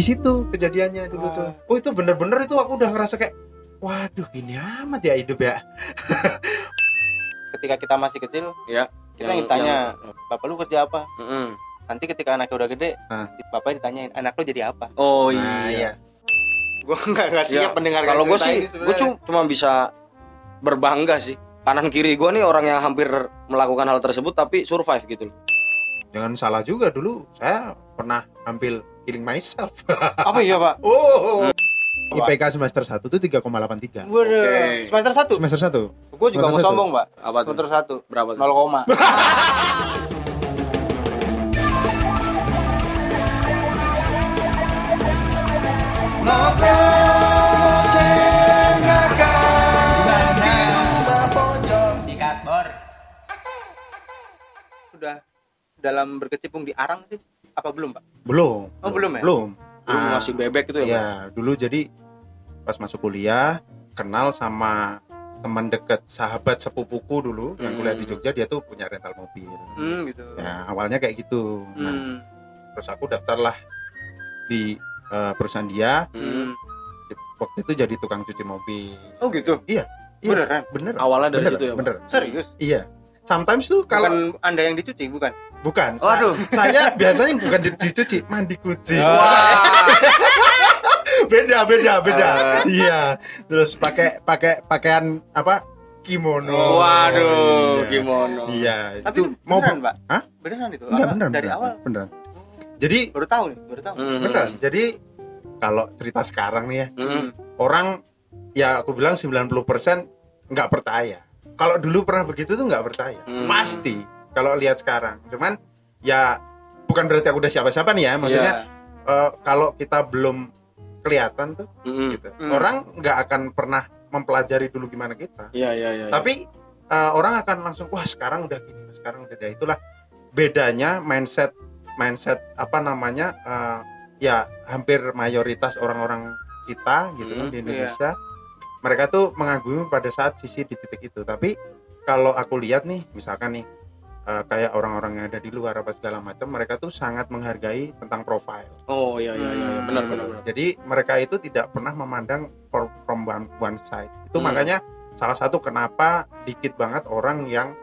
di situ kejadiannya dulu tuh oh itu bener-bener itu aku udah ngerasa kayak waduh gini amat ya hidup ya ketika kita masih kecil Ya. kita Yang- yang tanya yang- bapak lu kerja apa Mm-mm. nanti ketika anaknya udah gede Hah. bapak ditanyain anak lu jadi apa Oh Nah, iya. gue nggak nggak Ya, siap mendengar Kalau gue sih, gue cuma bisa berbangga sih. Kanan kiri gue nih orang yang hampir melakukan hal tersebut tapi survive gitu. loh. jangan salah juga dulu saya pernah ambil killing myself. Apa iya pak? Oh. IPK semester 1 tuh 3,83 Waduh, Oke. semester satu? Semester 1 gue juga Semester mau satu. sombong pak. Apa tuh? semester satu. Berapa tuh? 0 koma. Sikat bor. Sudah dalam berkecimpung di arang sih apa belum pak belum Oh, belum ya? belum Dulu Ah, masih bebek gitu ya. Pak? ya dulu jadi pas masuk kuliah kenal sama teman deket sahabat sepupuku dulu yang kuliah di Hmm. Jogja dia tuh punya rental mobil hmm gitu ya awalnya kayak gitu nah hmm. terus aku daftarlah di eh, perusahaan dia Hmm. waktu itu jadi tukang cuci mobil oh gitu Iya. beneran bener Awalnya dari bener, situ ya. Bener serius iya sometimes tuh kalau bukan anda yang dicuci bukan bukan sa- Waduh. saya biasanya bukan dicuci mandi kucing Wah. beda beda beda Ah. iya terus pakai pakai pakaian apa kimono Waduh, Iya. gimana? iya tapi itu mau beneran pak Hah? beneran itu enggak Apa? bener dari beneran, awal beneran jadi baru tahu nih baru tahu Mhm. beneran jadi kalau cerita sekarang nih ya Mhm. orang ya aku bilang 90% nggak percaya kalau dulu pernah begitu tuh nggak percaya Hmm. pasti kalau lihat sekarang cuman ya bukan berarti aku udah siapa-siapa nih ya maksudnya Iya. eh, kalau kita belum kelihatan tuh Mhm. gitu Hmm. orang nggak akan pernah mempelajari dulu gimana kita Iya iya iya. tapi eh, orang akan langsung wah sekarang udah gini sekarang udah ada itulah bedanya mindset mindset apa namanya eh, ya hampir mayoritas orang-orang kita gitu kan Hmm, di Indonesia mereka tuh mengagumi pada saat sisi di titik itu tapi kalau aku lihat nih misalkan nih eh, kayak orang-orang yang ada di luar apa segala macam mereka tuh sangat menghargai tentang profile Oh iya iya iya. Hmm. Benar benar. jadi mereka itu tidak pernah memandang from one, one side. Itu Hmm. makanya salah satu kenapa dikit banget orang yang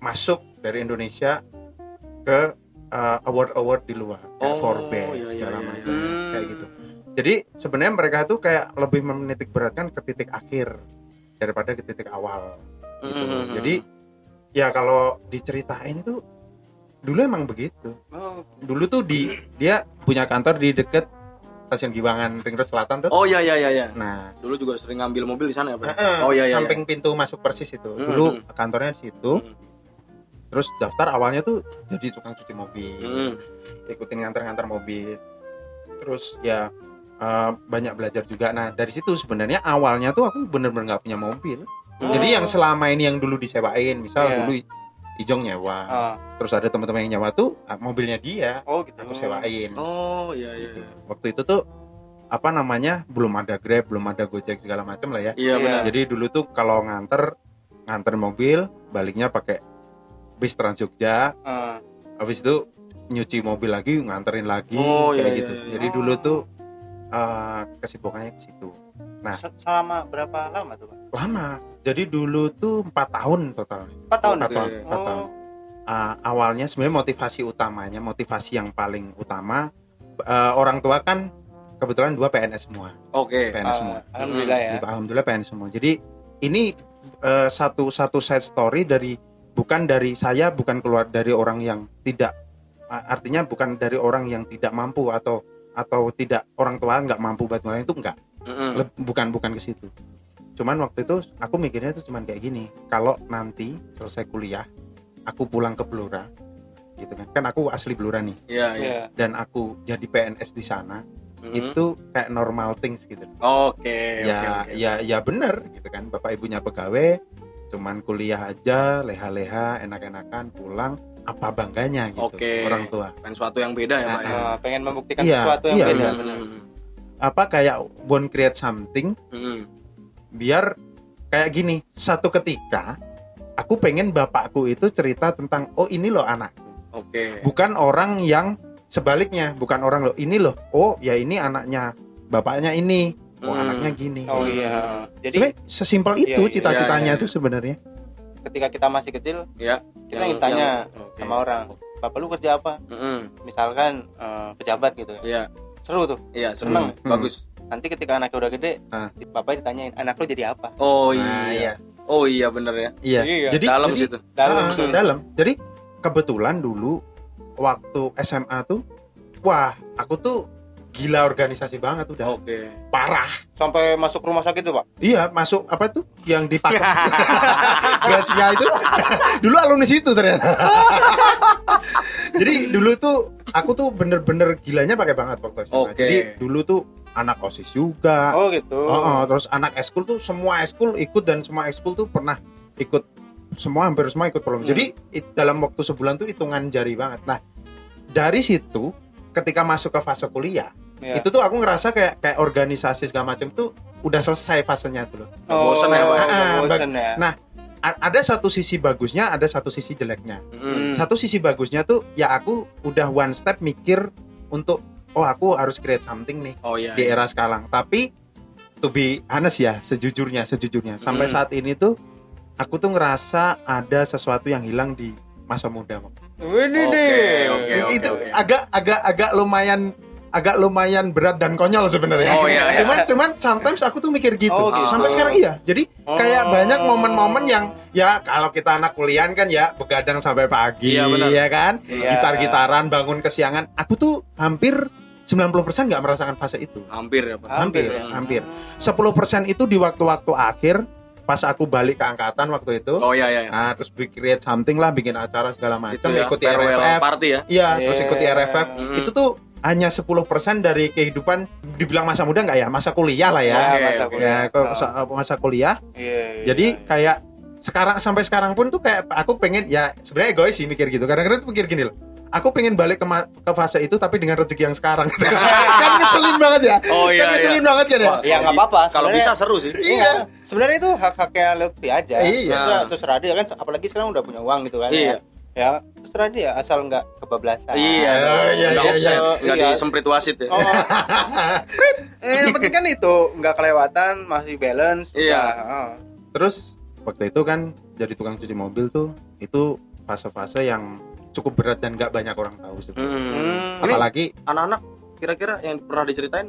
masuk dari Indonesia ke uh, award-award di luar, kayak Oh, Forbes iya, iya, segala iya, macam iya. kayak gitu. Jadi sebenarnya mereka tuh kayak lebih menitik beratkan ke titik akhir daripada ke titik awal gitu. Mhm. Jadi ya kalau diceritain tuh dulu emang begitu oh, dulu tuh di dia punya kantor di deket stasiun Giwangan Ring Road Selatan tuh. Oh iya iya iya iya. Nah, Dulu juga sering ngambil mobil di sana ya, Pak? eh, Oh iya iya. samping pintu masuk persis itu. Hmm, Dulu hmm. kantornya di situ. Hmm. Terus daftar awalnya tuh jadi tukang cuci mobil, Mhm. ikutin nganter-nganter mobil. Terus ya eh, banyak belajar juga. Nah, dari situ sebenarnya awalnya tuh aku bener-bener nggak punya mobil. Jadi yang selama ini yang dulu disewain, misal Iya. dulu Ijong nyewa, ah. terus ada teman-teman yang nyewa tuh ah, mobilnya dia, oh gitu aku sewain. Oh iya iya. gitu. Waktu itu tuh apa namanya belum ada Grab, belum ada Gojek segala macam lah ya. Iya Iya. benar. Jadi dulu tuh kalau nganter nganter mobil baliknya pakai bis Trans Jogja, Ah. habis itu nyuci mobil lagi nganterin lagi Oh, kayak iya, gitu. iya, iya. Jadi dulu tuh eh, kesibukannya ke situ. Nah. Se- selama berapa lama tuh pak Lama. Jadi dulu tuh empat tahun total. empat tahun Empat Oke. tahun. empat tahun. oh Uh, awalnya sebenarnya motivasi utamanya, motivasi yang paling utama uh, orang tua kan kebetulan dua PNS semua, Oke. PNS ah, semua. alhamdulillah ya Alhamdulillah PNS semua. Jadi ini uh, satu satu side story dari bukan dari saya, bukan keluar dari orang yang tidak uh, artinya bukan dari orang yang tidak mampu atau atau tidak orang tua nggak mampu buat ngelain itu enggak. Mhm. Leb- bukan bukan ke situ. Cuman waktu itu aku mikirnya tuh cuman kayak gini. Kalau nanti selesai kuliah, aku pulang ke Blora, gitu kan? Kan aku asli Blora nih, Iya iya. Iya. dan aku jadi PNS di sana, Mhm. itu kayak normal things gitu. Oke. ya oke, oke. ya ya bener gitu kan. Bapak ibunya pegawai, cuman kuliah aja, leha-leha, enak-enakan, pulang, apa bangganya gitu Oke. orang tua. Pengen sesuatu yang beda ya, Pak ya. Ah, pengen membuktikan Iya, sesuatu yang iya, beda iya. benar. Mhm. Apa kayak want create something Mhm. Biar kayak gini satu ketika aku pengen bapakku itu cerita tentang oh ini loh anakku Oke. bukan orang yang sebaliknya bukan orang loh ini loh oh ya ini anaknya bapaknya ini oh Hmm. anaknya gini Oh iya. Jadi Sebenarnya sesimpel Iya, itu iya, cita-citanya iya, iya. tuh sebenarnya ketika kita masih kecil Ya. kita Yang- ingin tanya yang- oke. sama orang, bapak lu kerja apa? Mm-mm. Misalkan eh, pejabat gitu. Iya, Seru tuh. iya, Seneng. seneng. Bagus. Nanti ketika anaknya udah gede, Ah. bapak ditanyain anak lu jadi apa? Oh Nah, iya. Oh iya bener ya. iya Iya. jadi Dalam jadi, situ. Dalam tuh. dalam jadi kebetulan dulu waktu SMA tuh wah aku tuh gila organisasi banget udah Oke. parah Sampai masuk rumah sakit tuh, Pak. Iya, masuk apa tuh yang dipakai Gasia itu dulu alumni situ ternyata. Jadi dulu tuh aku tuh bener-bener gilanya pakai banget waktu SMA. Oke. Jadi dulu tuh anak osis juga. Oh gitu. Oh, oh, terus anak eskul tuh semua eskul ikut dan semua eskul tuh pernah ikut semua hampir semua ikut program. Hmm. Jadi it- dalam waktu sebulan tuh hitungan jari banget. Nah dari situ ketika masuk ke fase kuliah Iya. itu tuh aku ngerasa kayak kayak organisasi segala macam tuh udah selesai fasenya tuh loh. Oh, bosen ya, Ah, ya. Nah, ada satu sisi bagusnya, ada satu sisi jeleknya. Mm. Hmm. Satu sisi bagusnya tuh ya aku udah one step mikir untuk oh aku harus create something nih Oh iya. di era sekarang. Tapi to be honest ya, sejujurnya, sejujurnya sampai Hmm. saat ini tuh aku tuh ngerasa ada sesuatu yang hilang di masa muda. Ini Oke, nih. oke, oke. itu agak agak agak lumayan agak lumayan berat dan konyol sebenarnya. Oh, iya, iya. Cuman cuman sometimes aku tuh mikir gitu. Oh, gitu. Sampai sekarang iya. Jadi kayak Oh. banyak momen-momen yang ya kalau kita anak kuliah kan ya begadang sampai pagi Iya, benar. ya kan. Iya. Gitar-gitaran bangun kesiangan. Aku tuh hampir 90% nggak merasakan fase itu. Hampir ya, Pak. Hampir, ya. hampir. 10% itu di waktu-waktu akhir pas aku balik ke angkatan waktu itu. Oh iya iya. Nah, terus bikin create something lah, bikin acara segala macam, ya, ikuti RFF. party ya. Iya, terus Yeah. ikuti RFF. Mm. Itu tuh hanya 10% dari kehidupan dibilang masa muda nggak ya? Masa kuliah lah ya. Ya, Oke, masa kuliah. Ya, kalau Oh. masa, masa kuliah. Iya, iya, Jadi iya. kayak sekarang sampai sekarang pun tuh kayak aku pengen ya sebenarnya egois sih mikir gitu. Kadang-kadang tuh mikir gini loh. Aku pengen balik ke, ke fase itu tapi dengan rezeki yang sekarang. kan ngeselin banget ya. Oh iya. kan ngeselin iya. banget kan ya. Wah, Ya, nggak apa-apa, Kalau bisa seru sih. Iya. Sebenarnya itu hak-haknya Lutfi aja. Iya. Maksudnya terserah dia kan apalagi sekarang udah punya uang gitu kan. Iya. Ya, terserah dia asal nggak kebablasan. Iya, Oh, dong. iya, nggak iya, offset, iya. nggak Iya. disemprit wasit ya. Oh. Eh, yang penting kan itu nggak kelewatan, masih balance. Iya. Oh. Terus waktu itu kan jadi tukang cuci mobil tuh itu fase-fase yang cukup berat dan nggak banyak orang tahu sebenarnya. Hmm. Hmm. Apalagi anak-anak kira-kira yang pernah diceritain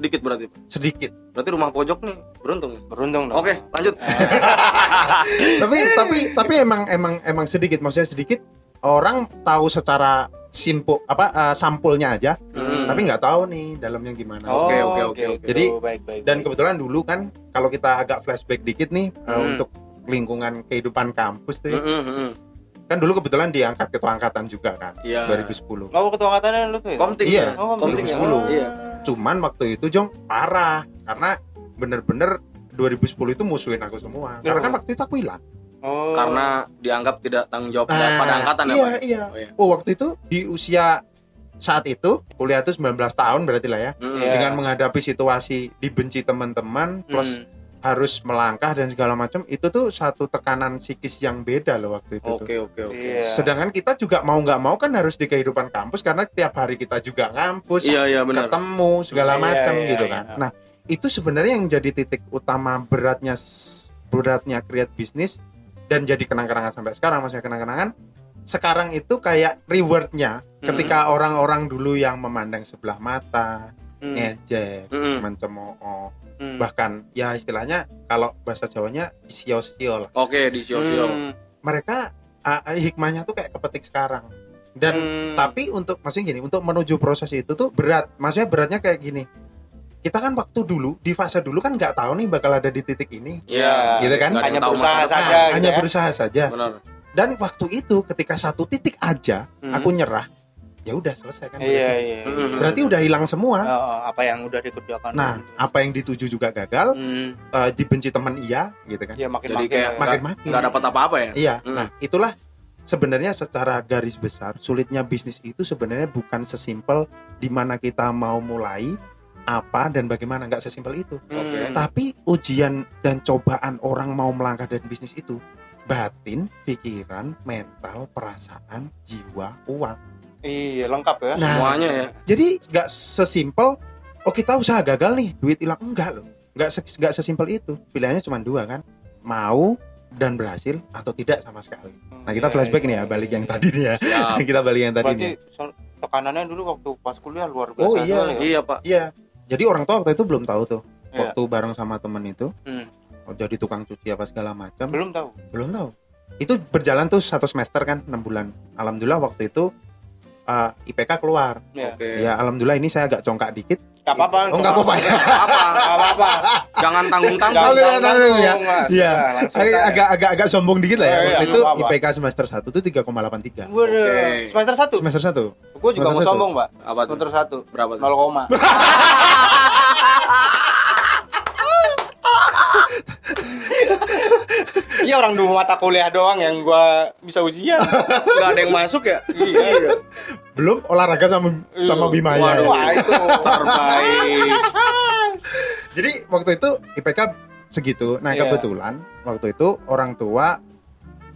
sedikit berarti. sedikit. Berarti rumah pojok nih beruntung. nih. Beruntung dong. Oke, lanjut. tapi tapi tapi emang emang emang sedikit maksudnya sedikit orang tahu secara simpul apa eh, sampulnya aja Hmm. tapi nggak tahu nih dalamnya gimana Oh, Oke, oke, oke, oke. Jadi, baik baik. dan baik. kebetulan dulu kan kalau kita agak flashback dikit nih eh, Hmm. untuk lingkungan kehidupan kampus tuh ya, Hmm, hmm, hmm. kan dulu kebetulan diangkat ketua angkatan juga kan Iya. 2010 Nggak mau ketua angkatannya lu tuh. ya? Komting. Iya. ya? Oh, Komting ya. 2010. Iya. Cuman waktu itu jong parah karena bener-bener 2010 itu musuhin aku semua karena kan waktu itu aku hilang Oh. Karena dianggap tidak tanggung jawab Nah, pada angkatan ya, iya, Pak? iya. Oh, iya. Oh waktu itu di usia saat itu kuliah itu 19 tahun berarti lah ya Hmm. Iya. dengan menghadapi situasi dibenci teman-teman plus Hmm. Harus melangkah dan segala macam itu tuh satu tekanan psikis yang beda loh waktu itu tuh. Oke, oke, oke. Iya. sedangkan kita juga mau nggak mau kan harus di kehidupan kampus karena tiap hari kita juga ngampus Iya, iya benar. ketemu segala Iya, macam iya, gitu iya. kan nah itu sebenarnya yang jadi titik utama beratnya beratnya create bisnis dan jadi kenang-kenangan sampai sekarang maksudnya kenang-kenangan sekarang itu kayak rewardnya ketika orang-orang dulu yang memandang sebelah mata Hmm. ngejek Hmm. mencemooh Hmm. bahkan ya istilahnya kalau bahasa Jawanya sio-sio lah Oke, di sio-sio. Hmm. mereka ah, hikmahnya tuh kayak kepetik sekarang dan Hmm. tapi untuk maksudnya gini untuk menuju proses itu tuh berat maksudnya beratnya kayak gini kita kan waktu dulu di fase dulu kan nggak tahu nih bakal ada di titik ini Iya. Gitu kan? Hanya berusaha saja. Nah, gitu hanya ya. berusaha saja Benar. dan waktu itu ketika satu titik aja Hmm. aku nyerah ya udah selesai kan Iya berarti. iya. Hmm. berarti udah hilang semua Oh, apa yang udah dikerjakan? nah apa yang dituju juga gagal Hmm. eh, dibenci teman iya gitu kan Ya makin Jadi makin. kayak ya. makin makin Nggak dapat apa-apa ya? Iya, Hmm. nah itulah sebenarnya secara garis besar sulitnya bisnis itu sebenarnya bukan sesimpel di mana kita mau mulai apa dan bagaimana nggak sesimpel itu. Hmm. Tapi ujian dan cobaan orang mau melangkah dari bisnis itu batin, pikiran, mental, perasaan, jiwa, uang. Iya, lengkap ya. Nah, Semuanya ya. Jadi nggak sesimpel oh kita usaha gagal nih, duit hilang enggak loh. Nggak se- nggak sesimpel itu. Pilihannya cuma dua kan. Mau dan berhasil atau tidak sama sekali. Nah, kita Iya, flashback iya, nih ya, iya, balik iya, yang iya. tadi nih ya. Siap. kita balik yang tadi Berarti nih. so- tekanannya dulu waktu pas kuliah luar biasa Oh, iya. ya. Iya, Pak. Iya. Jadi orang tua waktu itu belum tahu tuh. Iya. Waktu bareng sama temen itu, Hmm. oh, jadi tukang cuci apa segala macam. Belum tahu. belum tahu itu berjalan tuh satu semester kan enam bulan alhamdulillah waktu itu uh, IPK keluar Iya. Oke. ya alhamdulillah ini saya agak congkak dikit Enggak apa-apa. oh nggak apa-apa Apa? Enggak apa-apa. Jangan tanggung-tanggung. Oke, Jangan dulu ya. Iya. Agak, agak agak sombong dikit lah ya Iya, iya, waktu nggak itu apa-apa. IPK semester 1 tuh 3,83 Waduh. Oke. Semester 1. semester 1 Gue juga mau Semester satu. sombong, Pak. Apa tuh? Semester 1. Berapa tuh? 0 koma. Iya orang dua mata kuliah doang yang gua bisa ujian. Enggak ada yang masuk ya? Iya. belum olahraga sama sama Bimaya Waduh. ya. Itu Terbaik. jadi waktu itu IPK segitu nah Iya. kebetulan waktu itu orang tua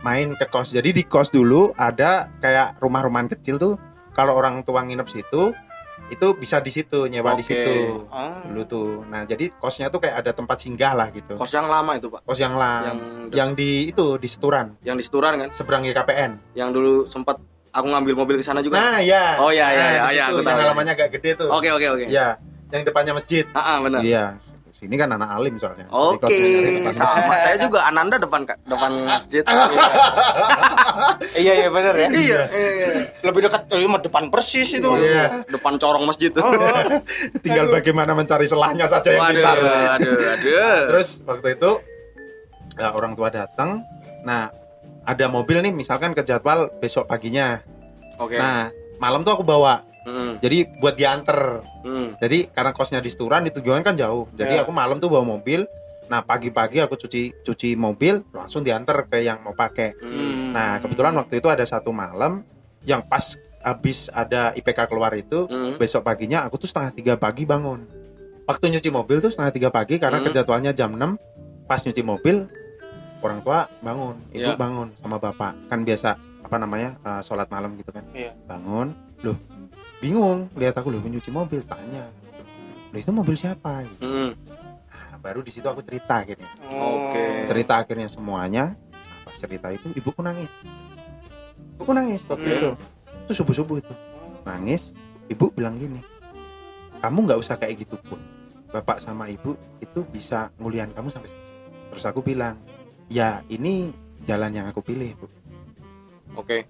main ke kos jadi di kos dulu ada kayak rumah-rumahan kecil tuh kalau orang tua nginep situ itu bisa di situ nyewa di Oke. situ Ah. dulu tuh nah jadi kosnya tuh kayak ada tempat singgah lah gitu Kos yang lama itu, Pak. kos yang lah Yang yang di itu di Seturan yang di Seturan kan? seberang GKPN Yang dulu sempat aku ngambil mobil ke sana juga. nah ya Oh, iya, iya, Nah, iya, di iya, situ, aku tahu, yang iya. halamannya agak gede tuh Oke, oke, oke. ya yang depannya masjid Ah, ah, benar. iya sini kan anak alim soalnya Oke, masjid. sama. Saya juga Ananda depan depan masjid. Iya iya benar ya. Iya, iya. Lebih dekat mah depan persis itu. Iya. Depan corong masjid tuh. tinggal bagaimana mencari selahnya saja yang pintar aduh, aduh. terus waktu itu ya, orang tua datang nah ada mobil nih misalkan ke jadwal besok paginya Oke. nah malam tuh aku bawa Hmm, jadi buat diantar hmm. jadi karena kosnya di Seturan di tujuan kan jauh jadi Ya. aku malam tuh bawa mobil nah pagi-pagi aku cuci cuci mobil langsung diantar ke yang mau pakai Hmm. nah kebetulan waktu itu ada satu malam yang pas habis ada IPK keluar itu Hmm. besok paginya aku tuh setengah tiga pagi bangun waktu nyuci mobil tuh setengah tiga pagi karena Hmm. kejadwalnya jam 6 pas nyuci mobil orang tua bangun ibu Iya. bangun sama bapak kan biasa apa namanya eh, sholat malam gitu kan Iya. bangun loh bingung lihat aku loh nyuci mobil tanya loh itu mobil siapa Gitu. Hmm. nah, baru di situ aku cerita akhirnya Oke. cerita akhirnya semuanya nah, pas cerita itu ibuku nangis ibuku nangis waktu Hmm. itu itu subuh subuh itu nangis ibu bilang gini kamu nggak usah kayak gitu pun bapak sama ibu itu bisa ngulian kamu sampai selesai terus aku bilang ya ini jalan yang aku pilih bu Oke.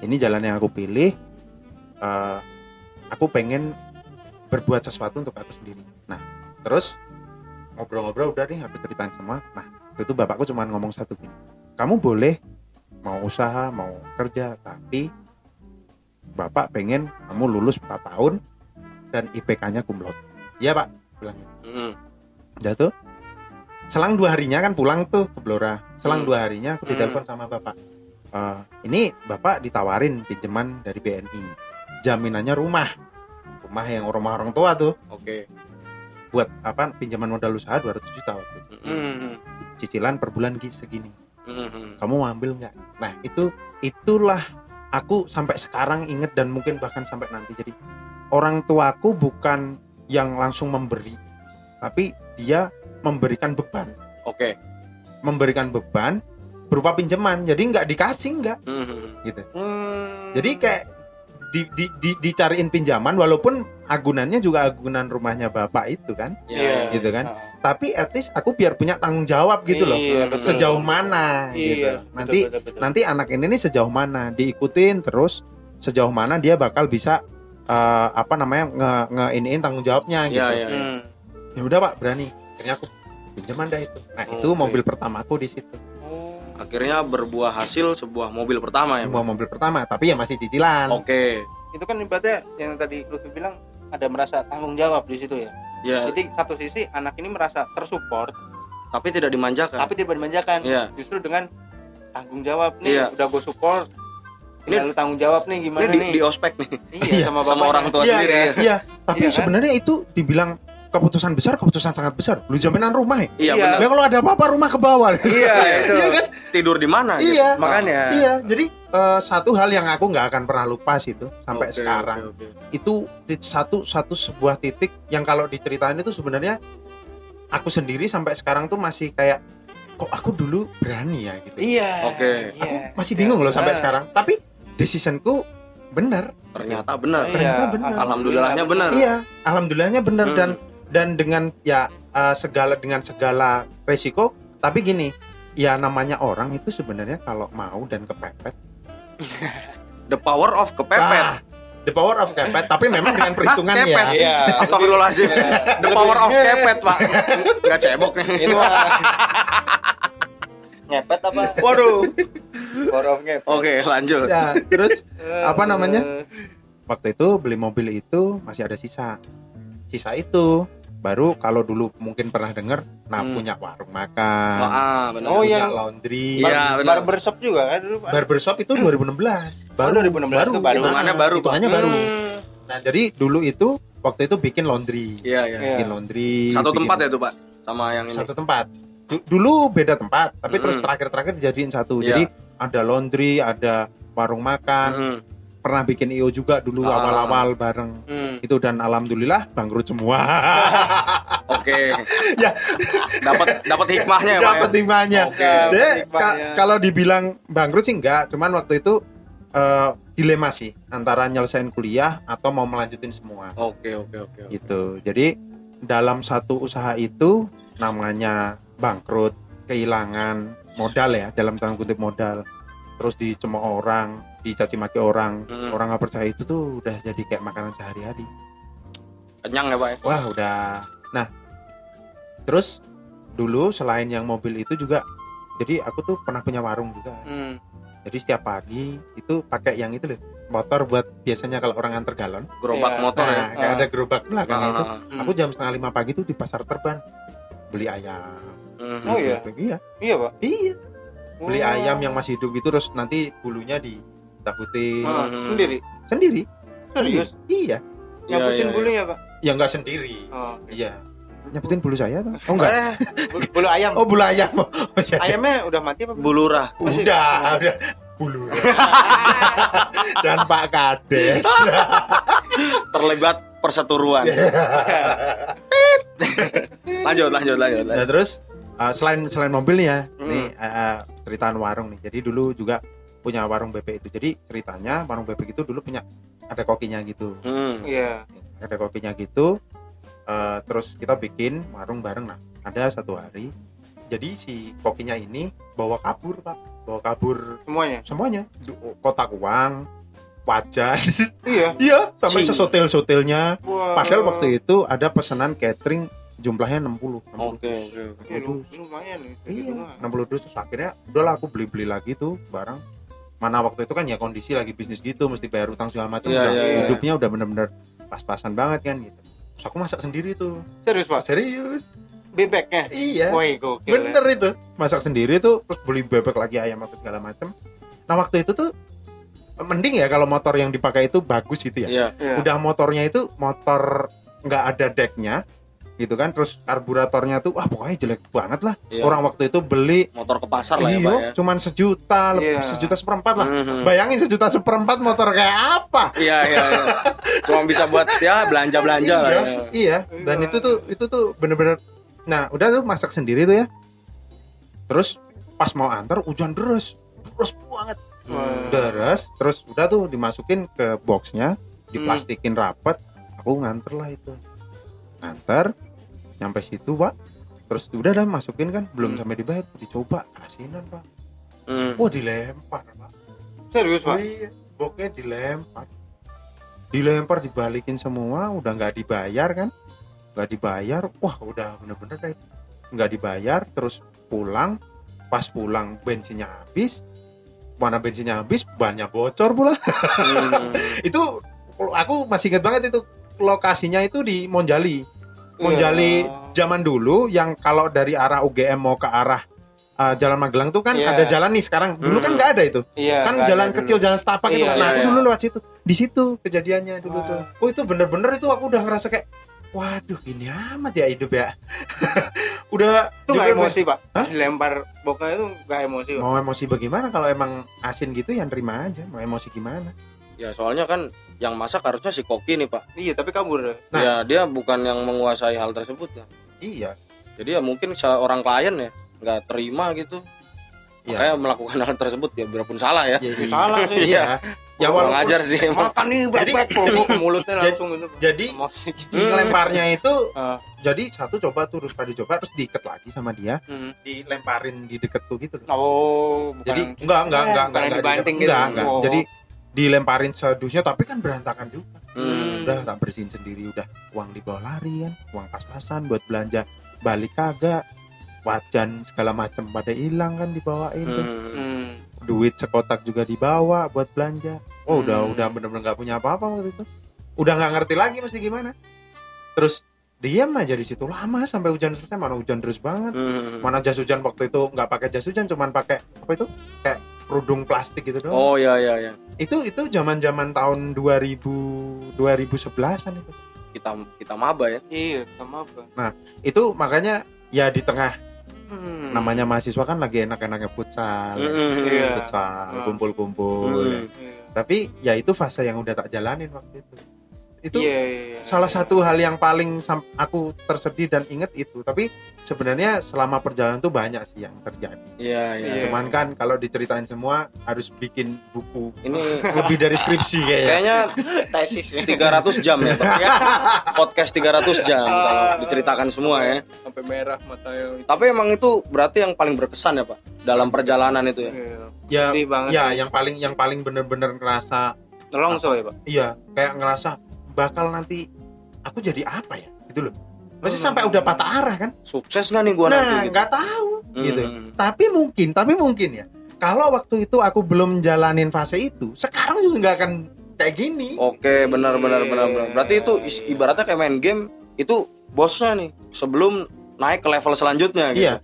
ini jalan yang aku pilih eh, aku pengen berbuat sesuatu untuk aku sendiri nah terus ngobrol-ngobrol udah nih aku ceritain semua nah itu bapakku cuma ngomong satu gini kamu boleh mau usaha mau kerja tapi bapak pengen kamu lulus 4 tahun dan IPK-nya kumlot iya pak bilang gitu. Hmm. Udah tuh selang dua harinya kan pulang tuh ke Blora selang Hmm. dua harinya aku ditelepon sama bapak "Eh, ini bapak ditawarin pinjaman dari BNI jaminannya rumah rumah yang rumah orang tua tuh Oke. buat apa pinjaman modal usaha 200 juta waktu itu. Hmm. Hmm. cicilan per bulan gi- segini Hmm. kamu mau ambil nggak nah itu itulah aku sampai sekarang inget dan mungkin bahkan sampai nanti jadi orang tuaku bukan yang langsung memberi tapi dia memberikan beban Oke. memberikan beban berupa pinjaman jadi nggak dikasih nggak Hmm. gitu Hmm. jadi kayak di, di, di- dicariin pinjaman walaupun agunannya juga agunan rumahnya bapak itu kan Iya. gitu kan. Ah. tapi at least aku biar punya tanggung jawab gitu loh Iya, betul. sejauh mana gitu Iya, betul, nanti betul, betul. nanti anak ini nih sejauh mana diikutin terus sejauh mana dia bakal bisa eh, apa namanya nge, nge iniin tanggung jawabnya Iya, gitu iya. Hmm. ya udah pak berani akhirnya aku pinjaman dah itu nah itu Oke. mobil pertama aku di situ Oh. Akhirnya berbuah hasil sebuah mobil pertama ya? Sebuah mobil pertama tapi ya masih cicilan Oke. Itu kan ibaratnya yang tadi Lutfi bilang ada merasa tanggung jawab di situ ya. Ya, Jadi satu sisi anak ini merasa tersupport tapi tidak dimanjakan. tapi tidak dimanjakan. Iya. Justru dengan tanggung jawab nih, Iya. udah gue support. Ini- lu tanggung jawab nih gimana Ini di, nih? di ospek nih. iya, sama sama orang tua Iya, sendiri ya. iya tapi Iya kan? sebenarnya itu dibilang keputusan besar keputusan sangat besar lu jaminan rumah ya Iya, Iya. benar. Ya kalau ada apa-apa rumah ke bawah Iya, itu. Iya kan Tidur di mana? gitu? iya Makanya. iya jadi eh, satu hal yang aku nggak akan pernah lupa sih itu sampai Oke, sekarang oke, oke. itu satu satu sebuah titik yang kalau diceritain itu sebenarnya aku sendiri sampai sekarang tuh masih kayak kok aku dulu berani ya gitu Iya. Oke. iya. aku masih bingung loh sampai Ah. sekarang tapi decisionku benar Ternyata benar. Iya, Ternyata benar. Alhamdulillahnya benar. iya alhamdulillahnya benar Hmm. dan dan dengan ya eh, segala dengan segala resiko tapi gini ya namanya orang itu sebenarnya kalau mau dan kepepet The power of kepepet. ah, the power of kepet tapi memang dengan perhitungan ya. Iya. Astagfirullahaladzim. The power of kepet, Pak. Enggak cebok nih. Itu ngepet apa? Waduh. Power of ngepet. Oke, lanjut. ya terus Eh, Apa namanya? waktu itu beli mobil itu masih ada sisa sisa itu baru kalau dulu mungkin pernah dengar nah Hmm. punya warung Oh, makan ah, benar. Oh, punya yang- laundry Iya, bar- benar. barbershop juga kan barbershop itu 2016 Oh, 2016 itu baru. Hitungannya baru, Pak. hitungannya baru Hmm. nah jadi dulu itu waktu itu bikin laundry Iya, iya. Iya. bikin laundry Satu bikin- tempat ya tuh, Pak. Sama yang ini. satu tempat Du- dulu beda tempat tapi terus Mm. terakhir-terakhir dijadiin satu Iya. jadi ada laundry ada warung makan Hmm. Pernah bikin io juga dulu Ah. awal-awal bareng Hmm. itu dan alhamdulillah bangkrut semua Oke. Ya. Dapat dapat hikmahnya ya, Pak. dapat ya? timbannya. Oke, dapat ka- hikmahnya. kalau dibilang bangkrut sih enggak, cuman waktu itu eh, dilema sih antara nyelesain kuliah atau mau melanjutin semua Oke, oke, oke. oke. gitu. Jadi dalam satu usaha itu namanya bangkrut, kehilangan modal ya, dalam tanda kutip modal. Terus dicemooh orang, dicaci maki orang, Mm. orang nggak percaya itu tuh udah jadi kayak makanan sehari-hari. Kenyang ya, Pak. ya? Wah udah. Nah, terus dulu selain yang mobil itu juga, jadi aku tuh pernah punya warung juga. Hmm. Jadi setiap pagi itu pakai yang itu loh, motor buat biasanya kalau orang antar galon. Gerobak Iya. motor ya. Nah, kayak Ah. ada gerobak belakang Ah, itu. Hmm. Aku jam setengah lima pagi tuh di pasar Terban beli ayam. Hmm. Oh, iya? Iya, Iya, Pak. iya. Beli Oh. ayam yang masih hidup gitu terus nanti bulunya ditakutin Ah, Hmm. sendiri. sendiri. Serius? Sendiri. Iya. Iya, Nyabutin iya, iya. bulunya, Pak. Ya enggak sendiri. Oh. Iya. Nyaputin bulu saya, Bang? Oh enggak. Eh, bu- bulu ayam. Oh, bulu ayam. Oh, iya. Ayamnya udah mati apa? Bulurah. Masih- Udah, udah bulu. Dan Pak Kades. Terlibat perseteruan. lanjut, lanjut, lanjut. Nah, lanjut. terus uh, selain selain mobilnya, Hmm. nih uh, ceritaan warung nih. Jadi dulu juga punya warung bebek itu. Jadi ceritanya warung bebek itu dulu punya ada kokinya gitu. Hmm. Iya. Ada kokinya gitu. Uh, terus kita bikin warung bareng nah. Ada satu hari. Jadi si kokinya ini bawa kabur, Pak. Bawa kabur Semuanya. semuanya. Kotak uang, wajan. Iya. iya, sampai Cing. sesotil-sotilnya. Wah. Padahal waktu itu ada pesanan catering jumlahnya 60. 60 Oke. Iya, lu- lumayan nih. Iya, Gitu mah. 60 dus terus akhirnya udahlah aku beli-beli lagi tuh barang. Mana waktu itu kan ya kondisi lagi bisnis gitu, mesti bayar utang segala macam. Iya, udah iya, hidupnya udah bener-bener pas-pasan banget kan gitu. Terus aku masak sendiri tuh. Serius, Pak. Serius. Bebeknya. Iya. Woi, gokil. Bener itu. Masak sendiri tuh terus beli bebek lagi ayam apa segala macam. Nah, waktu itu tuh mending ya kalau motor yang dipakai itu bagus gitu ya. Iya. Ya. Udah motornya itu motor nggak ada decknya gitu kan terus karburatornya tuh wah pokoknya jelek banget lah Iya. orang waktu itu beli Motor ke pasar lah ya, Pak ya. Iya, cuman sejuta, lebih Iya. sejuta seperempat lah. Mhm. Bayangin sejuta seperempat motor kayak apa? Iya, iya, iya. Cuma bisa buat ya belanja-belanja lah iya, ya. iya. Dan Iya. itu tuh itu tuh bener-bener. Nah, udah tuh masak sendiri tuh ya. Terus pas mau antar hujan deras, deras banget, Hmm. deras. Terus udah tuh dimasukin ke boxnya, Hmm. diplastikin rapat. Aku nganter lah itu, nganter, nyampe situ pak. Terus udah dah masukin kan, belum Hmm. sampai dibayar, dicoba asinan pak. Hmm. Wah dilempar pak. Serius, Pak. Iya, boknya dilempar. Dilempar dibalikin semua, udah nggak dibayar kan? Nggak dibayar, wah udah bener-bener deh. Nggak dibayar, terus pulang. Pas pulang bensinnya habis. Mana bensinnya habis, bannya bocor pula. Hmm. itu aku masih ingat banget itu lokasinya itu di Monjali. Monjali Iya. zaman dulu yang kalau dari arah UGM mau ke arah uh, Jalan Magelang tuh kan Iya. ada jalan nih sekarang. Dulu kan Hmm. nggak ada itu Iya. kan jalan ada kecil dulu. jalan setapak itu Iya, kan. nah iya, aku iya. dulu lewat situ di situ kejadiannya dulu Wah. tuh oh itu bener-bener itu aku udah ngerasa kayak waduh gini amat ya hidup ya udah Itu nggak juga emosi pak? Hah? Dilempar boknya itu nggak emosi pak? mau emosi bagaimana kalau emang asin gitu ya terima aja mau emosi gimana Ya soalnya kan yang masak harusnya si koki nih pak. Iya tapi kabur. Nah. Ya dia bukan yang menguasai hal tersebut ya. iya Jadi ya mungkin seorang klien ya nggak terima gitu. Iya. Makanya melakukan hal tersebut ya biarpun salah ya. ya, Ya, salah sih. iya ya Kurang walaupun ajar sih. Makan nih Jadi- bebek mulutnya Jadi- langsung gitu. Jadi lemparnya itu Ah. jadi satu coba tuh terus pada coba terus diikat lagi sama dia Hmm. dilemparin di deket tuh gitu loh. Oh, bukan. jadi enggak enggak enggak enggak enggak, dibanting enggak, gitu. enggak. Jadi dilemparin sedusnya tapi kan berantakan juga Hmm. udah tak bersihin sendiri udah uang dibawa lari kan uang pas-pasan buat belanja balik kagak wajan segala macam pada hilang kan dibawain tuh. Hmm. Hmm. duit sekotak juga dibawa buat belanja oh udah Hmm. udah bener-bener nggak punya apa-apa waktu itu udah nggak ngerti lagi mesti gimana terus diam aja di situ lama sampai hujan selesai mana hujan terus banget Hmm. mana jas hujan waktu itu nggak pakai jas hujan cuman pakai apa itu kayak kerudung plastik gitu doang Oh ya ya ya. itu itu zaman zaman tahun 2000 2011an itu Kita kita maba ya. Iya, sama apa? itu makanya ya di tengah Hmm. namanya mahasiswa kan lagi enak-enaknya futsal Hmm. Iya. futsal Hmm. kumpul-kumpul ya. Hmm. Iya. tapi ya itu fase yang udah tak jalanin waktu itu itu Iya, iya, iya. salah satu hal yang paling aku tersedih dan inget itu tapi sebenarnya selama perjalanan tuh banyak sih yang terjadi Iya iya. Iya. cuman kan kalau diceritain semua harus bikin buku Ini lebih dari skripsi kayaknya kayaknya tesis ya. 300 jam ya Pak. Podcast 300 jam kalau diceritakan semua ya. Sampai merah matanya. Tapi emang itu berarti yang paling berkesan ya Pak dalam perjalanan itu ya. Iya. ya Sedih banget. ya yang paling yang paling bener-bener ngerasa Nelongso ya, Pak. iya kayak ngerasa bakal nanti aku jadi apa ya gitu loh masih Hmm. sampai udah patah arah kan Sukses nggak nih gua nah nanti gitu. nggak tahu gitu Hmm. tapi mungkin tapi mungkin ya kalau waktu itu aku belum jalanin fase itu sekarang juga nggak akan kayak gini Oke, benar benar benar benar. Berarti itu Iya, ibaratnya kayak main game itu bosnya nih sebelum naik ke level selanjutnya gitu. iya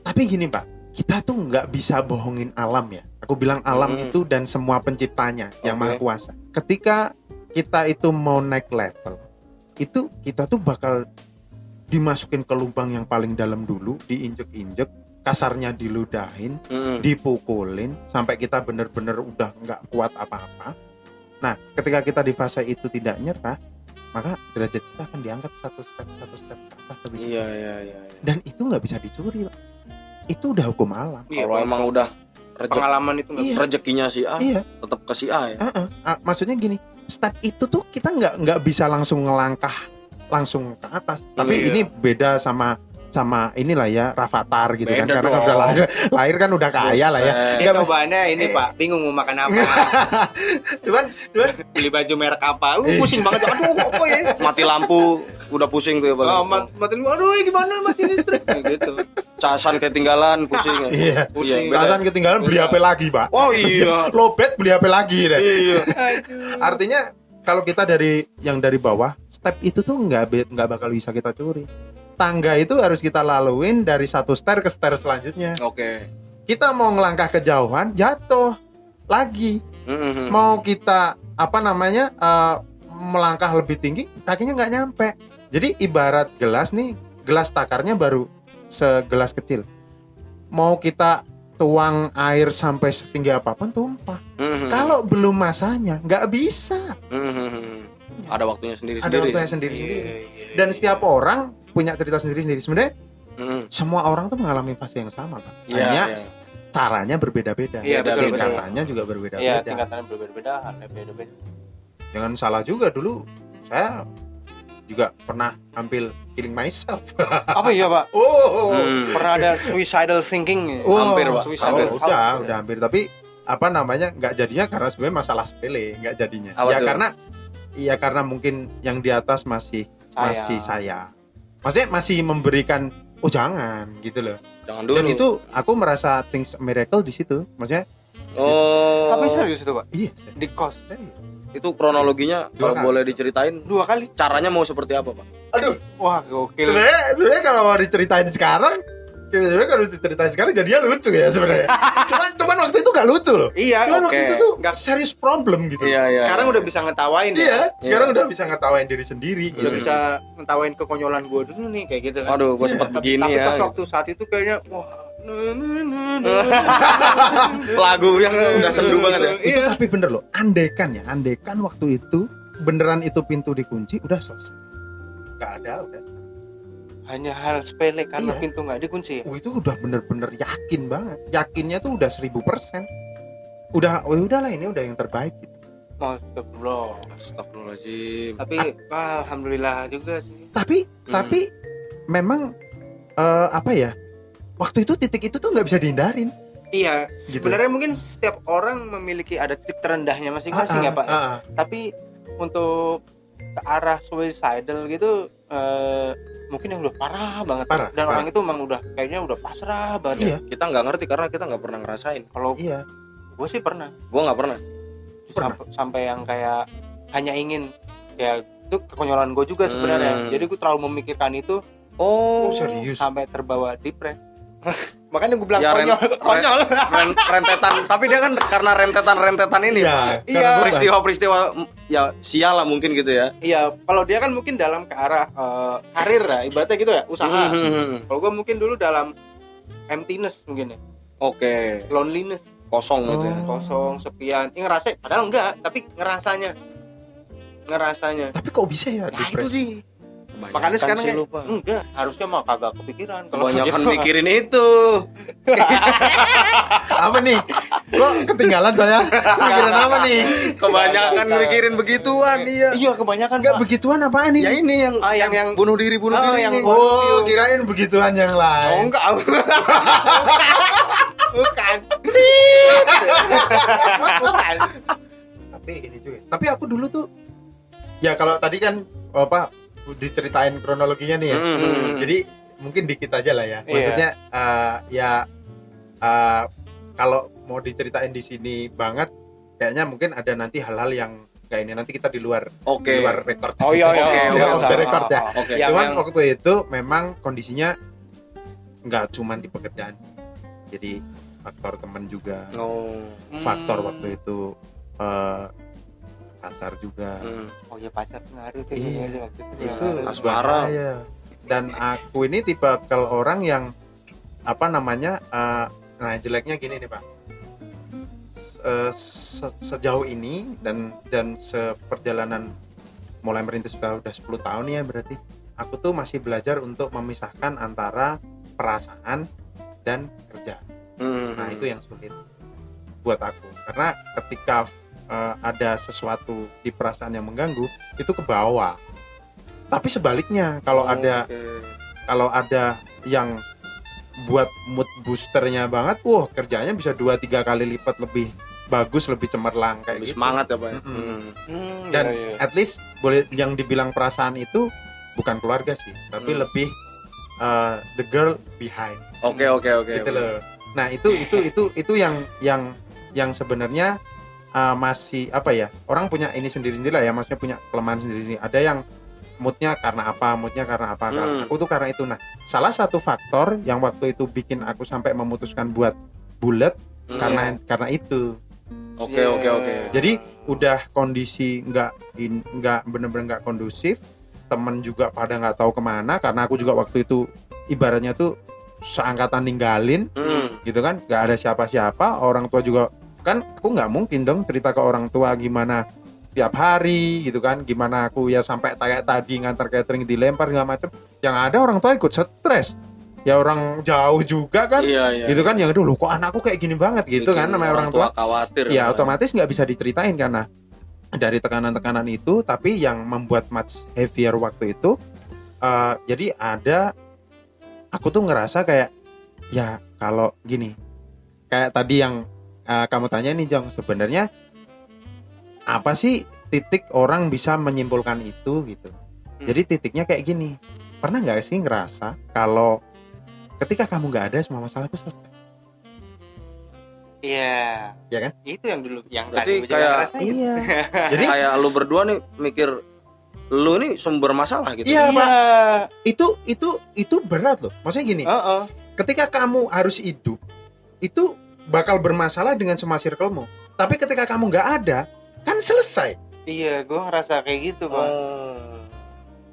tapi gini pak kita tuh nggak bisa bohongin alam ya aku bilang alam Hmm. itu dan semua penciptanya yang Oke. maha kuasa ketika kita itu mau naik level itu kita tuh bakal dimasukin ke lubang yang paling dalam dulu diinjek-injek kasarnya diludahin Hmm. dipukulin sampai kita bener-bener udah nggak kuat apa-apa. Nah, ketika kita di fase itu tidak nyerah, maka derajat kita akan diangkat satu step satu step ke atas itu. Iya iya iya. iya. Dan itu nggak bisa dicuri, Pak. Itu udah hukum alam. Iya, Kalau emang udah rejek, pengalaman itu Iya. rezekinya si A Iya, tetap ke si A ya. uh-uh. Ah, maksudnya gini, step itu tuh kita nggak nggak bisa langsung ngelangkah langsung ke atas. Tapi Iya. ini beda sama sama inilah ya Rafathar gitu kan Beda karena kan dong. udah lahir, lahir kan udah kaya lah ya. Ini Nggak, cobaannya ini Pak, bingung mau makan apa. cuman cuman Beli baju merek apa? Uh, pusing banget. Aduh, apa ya? Mati lampu udah pusing tuh ya paling. Oh, mat matiin gua. Aduh, gimana matiin listrik? Kayak gitu. Casan ketinggalan pusing ya. Iya. Pusing. beda. Kasan ketinggalan beli HP lagi, Pak. Oh iya. Lobet beli HP lagi deh. Iya. Artinya kalau kita dari yang dari bawah, step itu tuh nggak nggak bakal bisa kita curi. Tangga itu harus kita laluin dari satu stair ke stair selanjutnya. Oke. Kita mau ngelangkah kejauhan, jatuh lagi. Mhm. Mau kita apa namanya eh, melangkah lebih tinggi, kakinya nggak nyampe. Jadi ibarat gelas nih, gelas takarnya baru segelas kecil. Mau kita tuang air sampai setinggi apa pun tumpah. Mhm. Kalau belum masanya, nggak bisa. Mhm. Ada waktunya Ada sendiri-sendiri. waktunya sendiri-sendiri. Iya, iya, Dan iya. setiap orang punya cerita sendiri-sendiri. Sebenarnya Mhm. semua orang tuh mengalami fase yang sama, Pak. Iya, Hanya iya. s- caranya berbeda-beda. Iya, betul, betul. Tingkatannya juga Iya, berbeda-beda. tingkatannya berbeda-beda. Jangan salah juga dulu saya juga pernah ambil killing myself. Apa iya, Pak? oh. Hmm. Pernah ada suicidal thinking? Oh, Hampir, Pak. Oh, Suicidal udah, thought. udah hampir. Tapi apa namanya nggak jadinya karena sebenarnya masalah sepele, nggak jadinya. Apa ya tuh? karena ya karena mungkin yang di atas masih Saya. masih saya. Maksudnya masih memberikan oh jangan gitu loh. Jangan dulu. Dan itu aku merasa things miracle di situ. Maksudnya Oh. Tapi serius itu, Pak? iya, Di kos serius. Itu kronologinya Dua kalau kali. boleh diceritain dua kali. caranya mau seperti apa, Pak? Aduh, Wah, gokil. sebenarnya sebenarnya kalau mau diceritain sekarang sebenarnya kalau diceritain sekarang jadinya lucu ya sebenarnya. cuman cuman waktu itu gak lucu loh. Iya, Cuman oke. waktu itu tuh gak serius problem gitu. Iya, iya. sekarang udah bisa ngetawain ya. Iya, sekarang udah bisa ngetawain diri sendiri Udah gitu. bisa ngetawain kekonyolan gue dulu nih kayak gitu kan. Waduh, gue Iya. sempet tapi, begini tapi ya. pas waktu saat itu kayaknya wah. Lagu yang udah sendu banget ya. Itu Iya. tapi bener loh, andekan ya, andekan waktu itu beneran itu pintu dikunci udah selesai. Gak ada udah. hanya hal sepele karena Iya. pintu nggak dikunci ya? Oh, itu udah bener-bener yakin banget. Yakinnya tuh udah seribu persen. Udah, oh udahlah ini udah yang terbaik. Gitu. Astagfirullah. Astagfirullahaladzim. Tapi wah, alhamdulillah juga sih. Tapi, Hmm. tapi memang eh, apa ya? Waktu itu titik itu tuh nggak bisa dihindarin. Iya, Gitu. sebenarnya mungkin setiap orang memiliki ada titik terendahnya masing-masing ya, Ah, Pak. ah, ah. Tapi untuk ke arah suicidal gitu eh, mungkin yang udah parah banget Parah, dan parah. orang itu emang udah kayaknya udah pasrah banget ya. Iya, Kita nggak ngerti karena kita nggak pernah ngerasain. Kalau iya. gue sih pernah. Gue nggak pernah. Pernah. Sampai, sampai yang kayak hanya ingin ya itu kekonyolan gue juga sebenarnya. Hmm. Jadi gue terlalu memikirkan itu Oh, Oh, serius. sampai terbawa depres. Makanya gue bilang Ya, Ren- konyol, konyol. Ren- rentetan. Tapi dia kan karena rentetan-rentetan ini. Iya, Pak. Iya. karena Peristiwa-peristiwa ya sial lah mungkin gitu ya. Iya, kalau dia kan mungkin dalam ke arah eh, karir lah, ibaratnya gitu ya, usaha. Hmm. Kalau gue mungkin dulu dalam emptiness mungkin ya, Oke, loneliness, kosong gitu ya. Oh. kosong, sepian. Ini ngerasain, padahal enggak, tapi ngerasanya, ngerasanya. Tapi kok bisa ya Nah itu sih. Kebanyakan Makanya sekarang sih kayak, lupa. enggak, harusnya mah kagak kepikiran. Kalau Kebanyakan dia- mikirin itu. apa nih? Kok ketinggalan saya? Pikiran apa nih? Kebanyakan mikirin begituan iya. Iya, kebanyakan Enggak begituan apaan ini? Ya ini yang Ah, yang- yang- bunuh diri bunuh Oh, diri yang-. Oh, kirain begituan yang Oh, lain. enggak. Bukan. Bukan. Tapi ini juga. Tapi aku dulu tuh ya kalau tadi kan apa diceritain kronologinya nih ya. Hmm. Jadi mungkin dikit aja lah ya. Iya. Maksudnya eh, ya eh, kalau mau diceritain di sini banget kayaknya mungkin ada nanti hal-hal yang kayak ini nanti kita di luar Oke. di luar record. Oh iya iya. Oke, iya, oke, iya, sama. record ya. Yang- Cuman yang- waktu itu memang kondisinya nggak cuman di pekerjaan. Jadi faktor teman juga, Oh. faktor Hmm. waktu itu eh, pacar juga. Hmm. Oh iya pacar ngaruh tuh Iya. iya. waktu itu. itu Ngaruh. asmara. bahaya. dan aku ini tipe kalau orang yang apa namanya eh, nah jeleknya gini nih pak Se- se- sejauh ini dan dan seperjalanan mulai merintis sudah udah 10 tahun ya berarti aku tuh masih belajar untuk memisahkan antara perasaan dan kerja Hmm. Nah itu yang sulit buat aku karena ketika eh, ada sesuatu di perasaan yang mengganggu itu ke bawah. Tapi sebaliknya kalau Oh, ada oke. kalau ada yang buat mood boosternya banget, wah kerjanya bisa dua tiga kali lipat lebih bagus, lebih cemerlang kayak Lebih gitu. semangat ya pak. Mm-mm. Hmm. Hmm, Dan iya, iya. at least boleh yang dibilang perasaan itu bukan keluarga sih, tapi Hmm. lebih eh, the girl behind. Oke oke oke. gitu loh. Nah itu itu itu itu yang yang yang sebenarnya uh, masih apa ya orang punya ini sendiri sendiri lah ya maksudnya punya kelemahan sendiri sendiri. Ada yang moodnya karena apa, moodnya karena apa. Karena Hmm. Aku tuh karena itu. Nah salah satu faktor yang waktu itu bikin aku sampai memutuskan buat bulat Hmm. karena karena itu. Oke oke Iya. oke. Jadi udah kondisi nggak nggak bener-bener nggak kondusif. Temen juga pada nggak tahu ke mana karena aku juga waktu itu ibaratnya tuh seangkatan ninggalin Hmm. gitu kan nggak ada siapa-siapa orang tua juga kan aku nggak mungkin dong cerita ke orang tua gimana tiap hari gitu kan gimana aku ya sampai kayak tadi ngantar catering dilempar segala macem yang ada orang tua ikut stres ya orang jauh juga kan Iya iya. gitu kan yang dulu kok anakku kayak gini banget gitu kan Bikin namanya orang tua khawatir. ya Pak. otomatis nggak bisa diceritain karena dari tekanan-tekanan itu tapi yang membuat much heavier waktu itu eh, jadi ada aku tuh ngerasa kayak ya kalau gini kayak tadi yang eh, kamu tanya nih Jong sebenarnya apa sih titik orang bisa menyimpulkan itu gitu jadi titiknya kayak gini pernah nggak sih ngerasa kalau ketika kamu nggak ada semua masalah itu selesai Iya. Iya kan? Itu yang dulu yang Berarti tadi kayak- ngerasain. iya jadi kayak lu berdua nih mikir lu nih sumber masalah gitu. Iya, Iya. itu itu itu berat loh maksudnya gini Heeh. ketika kamu harus hidup itu bakal bermasalah dengan semua circlemu tapi ketika kamu nggak ada kan selesai iya gue ngerasa kayak gitu pak Oh.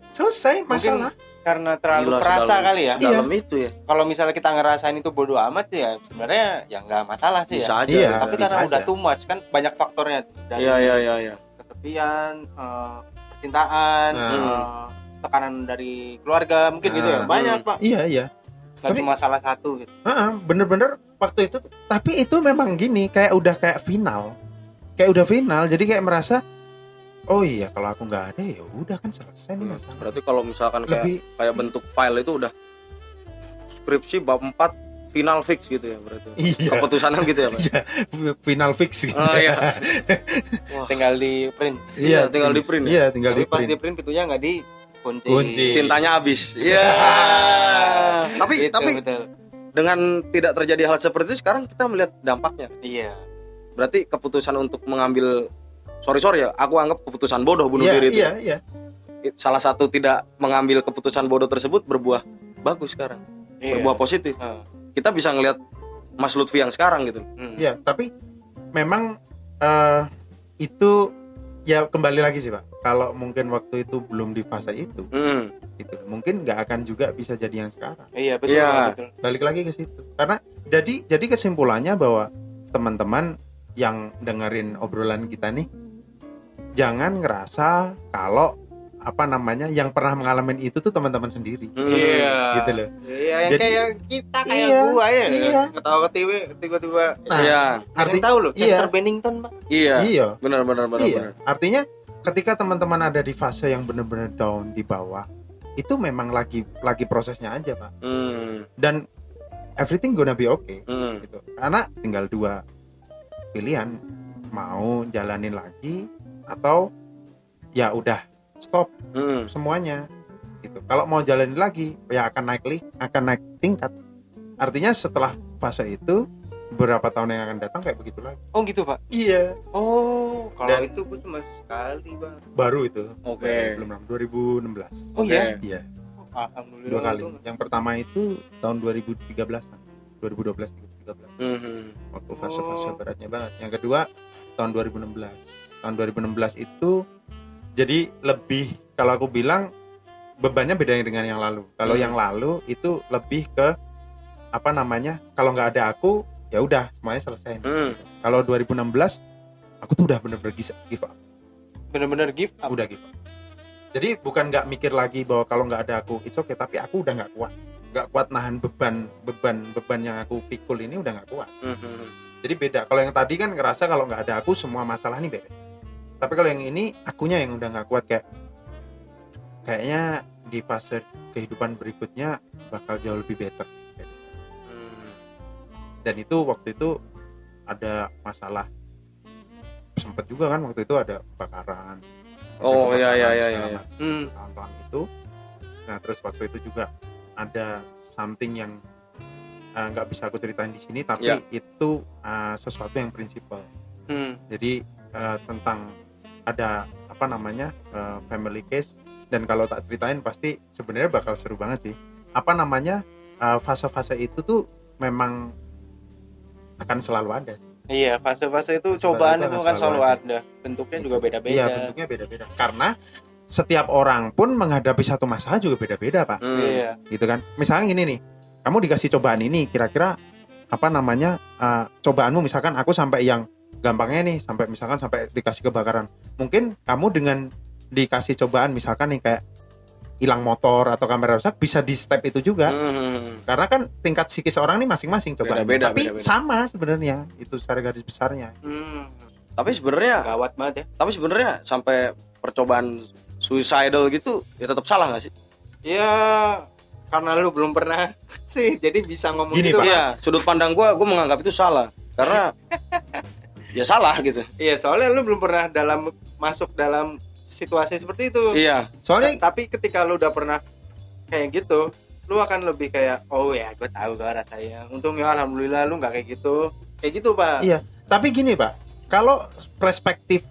selesai masalah karena terlalu Gila, perasa sedalam- kali ya Sedalam itu ya. kalau misalnya kita ngerasain itu bodoh amat ya sebenarnya ya nggak masalah sih Bisa ya aja. Iya, tapi bisa karena udah aja. too much kan banyak faktornya dari Iya iya iya iya. kesepian eh, percintaan Nah. eh, tekanan dari keluarga mungkin gitu ya Nah. banyak pak iya iya nggak Tapi- cuma salah satu gitu. Heeh, bener-bener waktu itu tapi itu memang gini kayak udah kayak final. Kayak udah final jadi kayak merasa oh iya kalau aku nggak ada ya udah kan selesai nih Hmm, masalah. Berarti kalau misalkan kayak lebih kayak bentuk file itu udah skripsi bab 4 final fix gitu ya berarti. iya. Keputusannya gitu ya, Pak. Iya, final fix gitu Oh iya. tinggal di print. Iya, tinggal di print ya. iya tinggal tapi di pas print. di print pintunya nggak di kunci Kunci. Tintanya habis. Iya. tapi Gitu, tapi betul. dengan tidak terjadi hal seperti itu sekarang kita melihat dampaknya. iya Berarti keputusan untuk mengambil sorry sorry ya, aku anggap keputusan bodoh bunuh iya diri itu. iya iya Salah satu tidak mengambil keputusan bodoh tersebut berbuah bagus sekarang, iya. berbuah positif. Eh, Kita bisa ngelihat Mas Lutfi yang sekarang gitu. hmm. iya tapi memang eh, itu ya kembali lagi sih pak kalau mungkin waktu itu belum di fase itu Hmm. gitu. Mungkin nggak akan juga bisa jadi yang sekarang. Iya betul Iya. Pak, betul. Balik lagi ke situ. Karena jadi jadi kesimpulannya bahwa teman-teman yang dengerin obrolan kita nih jangan ngerasa kalau apa namanya yang pernah mengalami itu tuh teman-teman sendiri. Hmm. iya. gitu loh. Iya yang Jadi- kayak kita kayak Iya, gua ya. iya. ketawa ketiwi tiba-tiba Nah, Iya, Arti, arti tahu loh Chester iya. Bennington pak. Iya, iya. Benar benar benar iya. benar. artinya ketika teman-teman ada di fase yang benar-benar down di bawah itu memang lagi lagi prosesnya aja pak Hmm. dan everything gonna be okay Hmm. gitu karena tinggal dua pilihan mau jalanin lagi atau ya udah stop Hmm. semuanya gitu kalau mau jalanin lagi ya akan naik li akan naik tingkat artinya setelah fase itu beberapa tahun yang akan datang kayak begitu lagi oh gitu pak iya oh kalau Dan- itu gua cuma sekali bang baru itu Oke. Baru, belum lama 2016 oh iya Oke. iya alhamdulillah dua kali untung. yang pertama itu tahun 2013 2012 2013 Hmm. waktu fase-fase Oh. beratnya banget. Yang kedua tahun 2016. Tahun 2016 itu jadi lebih kalau aku bilang bebannya beda dengan yang lalu. Kalau Hmm. yang lalu itu lebih ke apa namanya? Kalau nggak ada aku ya udah semuanya selesai. Hmm. Kalau 2016 aku tuh udah bener-bener give up, bener-bener give up udah give up. Jadi bukan nggak mikir lagi bahwa kalau nggak ada aku it's okay, tapi aku udah nggak kuat, nggak kuat nahan beban beban beban yang aku pikul ini udah nggak kuat. Hmm. Jadi beda. Kalau yang tadi kan ngerasa kalau nggak ada aku semua masalah nih beres. Tapi kalau yang ini akunya yang udah nggak kuat kayak kayaknya di fase kehidupan berikutnya bakal jauh lebih better. Dan itu waktu itu ada masalah sempet juga kan waktu itu ada kebakaran. Oh, Ada iya, iya, iya, iya. hmm. tahun-tahun itu. Nah terus waktu itu juga ada something yang eh, nggak bisa aku ceritain di sini, tapi Ya. itu eh, sesuatu yang prinsipal. Hmm. jadi eh, tentang ada apa namanya eh, family case dan kalau tak ceritain pasti sebenarnya bakal seru banget sih apa namanya fase-fase itu tuh memang akan selalu ada sih. Iya fase-fase itu cobaan itu itu, akan kan selalu selalu ada. ada. Bentuknya juga beda-beda. iya bentuknya beda-beda. Karena setiap orang pun menghadapi satu masalah juga beda-beda pak. Hmm. iya. Gitu kan? Misalnya gini nih kamu dikasih cobaan ini kira-kira apa namanya eh, cobaanmu? Misalkan aku sampai yang gampangnya nih sampai misalkan sampai dikasih kebakaran. Mungkin kamu dengan dikasih cobaan misalkan nih kayak hilang motor atau kamera rusak bisa di step itu juga Hmm. karena kan tingkat psikis orang nih masing-masing cobaan Beda-beda, tapi beda-beda. sama sebenarnya itu secara garis besarnya hmm. Tapi sebenarnya gawat banget ya tapi sebenarnya sampai percobaan suicidal gitu ya tetap salah nggak sih? ya karena lu belum pernah sih jadi bisa ngomong Gini, gitu Pak. Iya, sudut pandang gua gua menganggap itu salah karena ya salah gitu. iya soalnya lu belum pernah dalam masuk dalam situasi seperti itu Iya. soalnya Ta- tapi ketika lu udah pernah kayak gitu lu akan lebih kayak oh ya gue tahu gue rasanya untung ya alhamdulillah lu nggak kayak gitu kayak gitu pak Iya, tapi gini Pak, kalau perspektif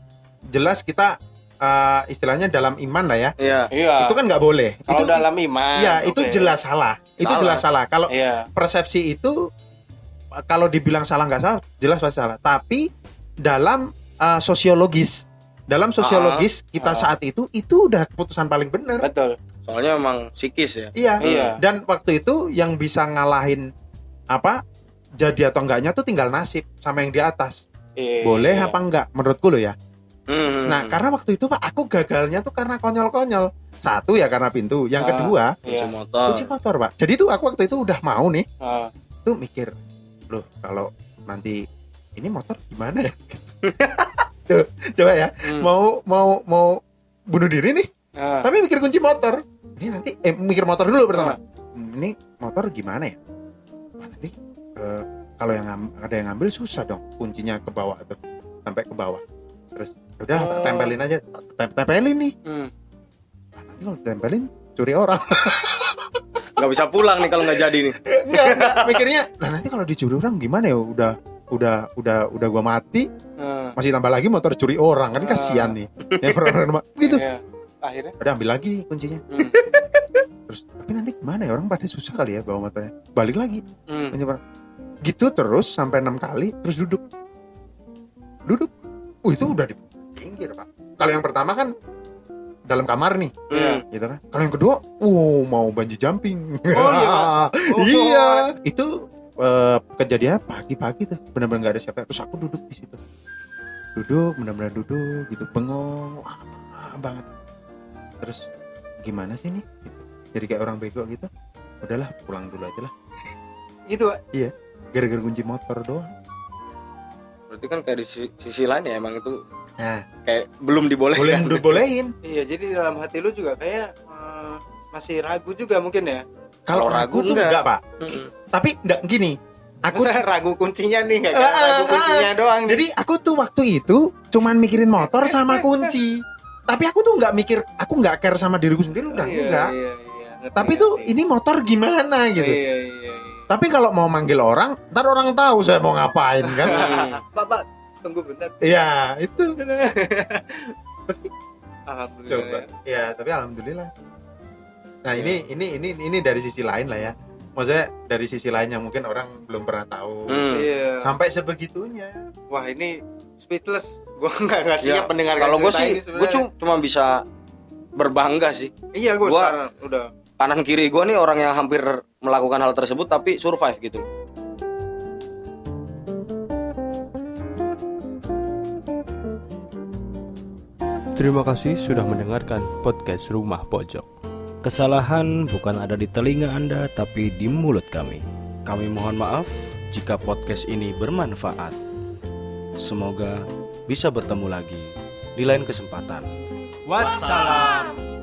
jelas kita eh, istilahnya dalam iman lah ya. Iya. Iya. Itu kan nggak boleh. kalau itu dalam iman. Iya, itu oke. jelas salah. Itu Salah. jelas salah. Kalau Iya. persepsi itu kalau dibilang salah nggak salah, jelas pasti salah. Tapi dalam uh, sosiologis, dalam sosiologis kita ah. saat itu itu udah keputusan paling benar. Betul. Soalnya memang psikis ya. Iya. Iya. Dan waktu itu yang bisa ngalahin apa jadi atau enggaknya tuh tinggal nasib sama yang di atas. Iya. Boleh apa enggak menurutku lo ya. Hmm. Nah, karena waktu itu Pak aku gagalnya tuh karena konyol-konyol. Satu ya karena pintu, yang Ah. kedua kunci Iya. motor. kunci motor, Pak. Jadi tuh aku waktu itu udah mau nih Ah, tuh mikir loh kalau nanti ini motor gimana ya tuh coba ya. Hmm. mau mau mau bunuh diri nih. Ah, tapi mikir kunci motor. Ini nanti eh mikir motor dulu pertama. Hmm, ini motor gimana ya? Nanti eh, kalau yang ada yang ngambil susah dong kuncinya ke bawah tuh. Sampai ke bawah. Terus udah Oh. tempelin aja. Tem- tempelin nih. Hmm. Nanti kalau tempelin curi orang. Nggak bisa pulang nih kalau nggak jadi nih. enggak enggak mikirnya nah nanti kalau dicuri orang gimana ya? Udah udah udah udah gua mati Ah, masih tambah lagi motor curi orang. Kan kasihan nih. Ya orang gitu iya. Akhirnya. udah ambil lagi kuncinya. Hmm. terus tapi nanti gimana ya? Orang pada susah kali ya bawa motornya. Balik lagi. Hmm. gitu terus sampai enam kali terus duduk. Duduk. Uh itu udah di pinggir pak. Kalau yang pertama kan dalam kamar nih. Iya. Hmm. gitu kan. Kalau yang kedua uh mau banji jumping. Oh, iya, Pak. Oh, iya itu eh, kejadiannya pagi-pagi tuh benar-benar nggak ada siapa. Terus aku duduk di situ. Duduk benar-benar duduk gitu bengong wah lama banget. Terus gimana sih nih Gitu. jadi kayak orang bego gitu. Udahlah pulang dulu aja lah. Gitu, Pak. gara-gara kunci motor doang. Berarti kan kayak di sisi, sisi lain ya emang itu nah. kayak belum dibolehkan. boleh udah bolehin Iya, jadi dalam hati lu juga kayak eh, masih ragu juga mungkin ya. Kalau ragu ragu tuh enggak. enggak pak Mm-mm. tapi enggak gini aku Masa ragu kuncinya nih Ah, ah, ragu kuncinya doang. nih. Jadi aku tuh waktu itu cuman mikirin motor sama kunci. Tapi aku tuh nggak mikir, aku nggak care sama diriku sendiri udah Iya, enggak. Iya, iya. Ngerti, Tapi tuh ngerti. ini motor gimana gitu. Iya, iya, iya. Tapi kalau mau manggil orang, ntar orang tahu saya mau ngapain kan. Hmm. Pak, Pak, tunggu bentar. Iya, itu. Alhamdulillah. Coba. ya. Ya, tapi alhamdulillah. Nah, ini ini ini ini dari sisi lain lah ya. Maksudnya dari sisi lain yang mungkin orang belum pernah tahu. Hmm. Iya. Sampai sebegitunya. Wah, ini speechless. Gua nggak nggak Ya, siap mendengar Kalau gue sih, gue cuma bisa berbangga sih. Iya, gue sekarang udah Kanan kiri gue nih orang yang hampir melakukan hal tersebut tapi survive gitu. Terima kasih sudah mendengarkan podcast Rumah Pojok. Kesalahan bukan ada di telinga Anda, tapi di mulut kami. Kami mohon maaf jika podcast ini bermanfaat. Semoga bisa bertemu lagi di lain kesempatan. Wassalam.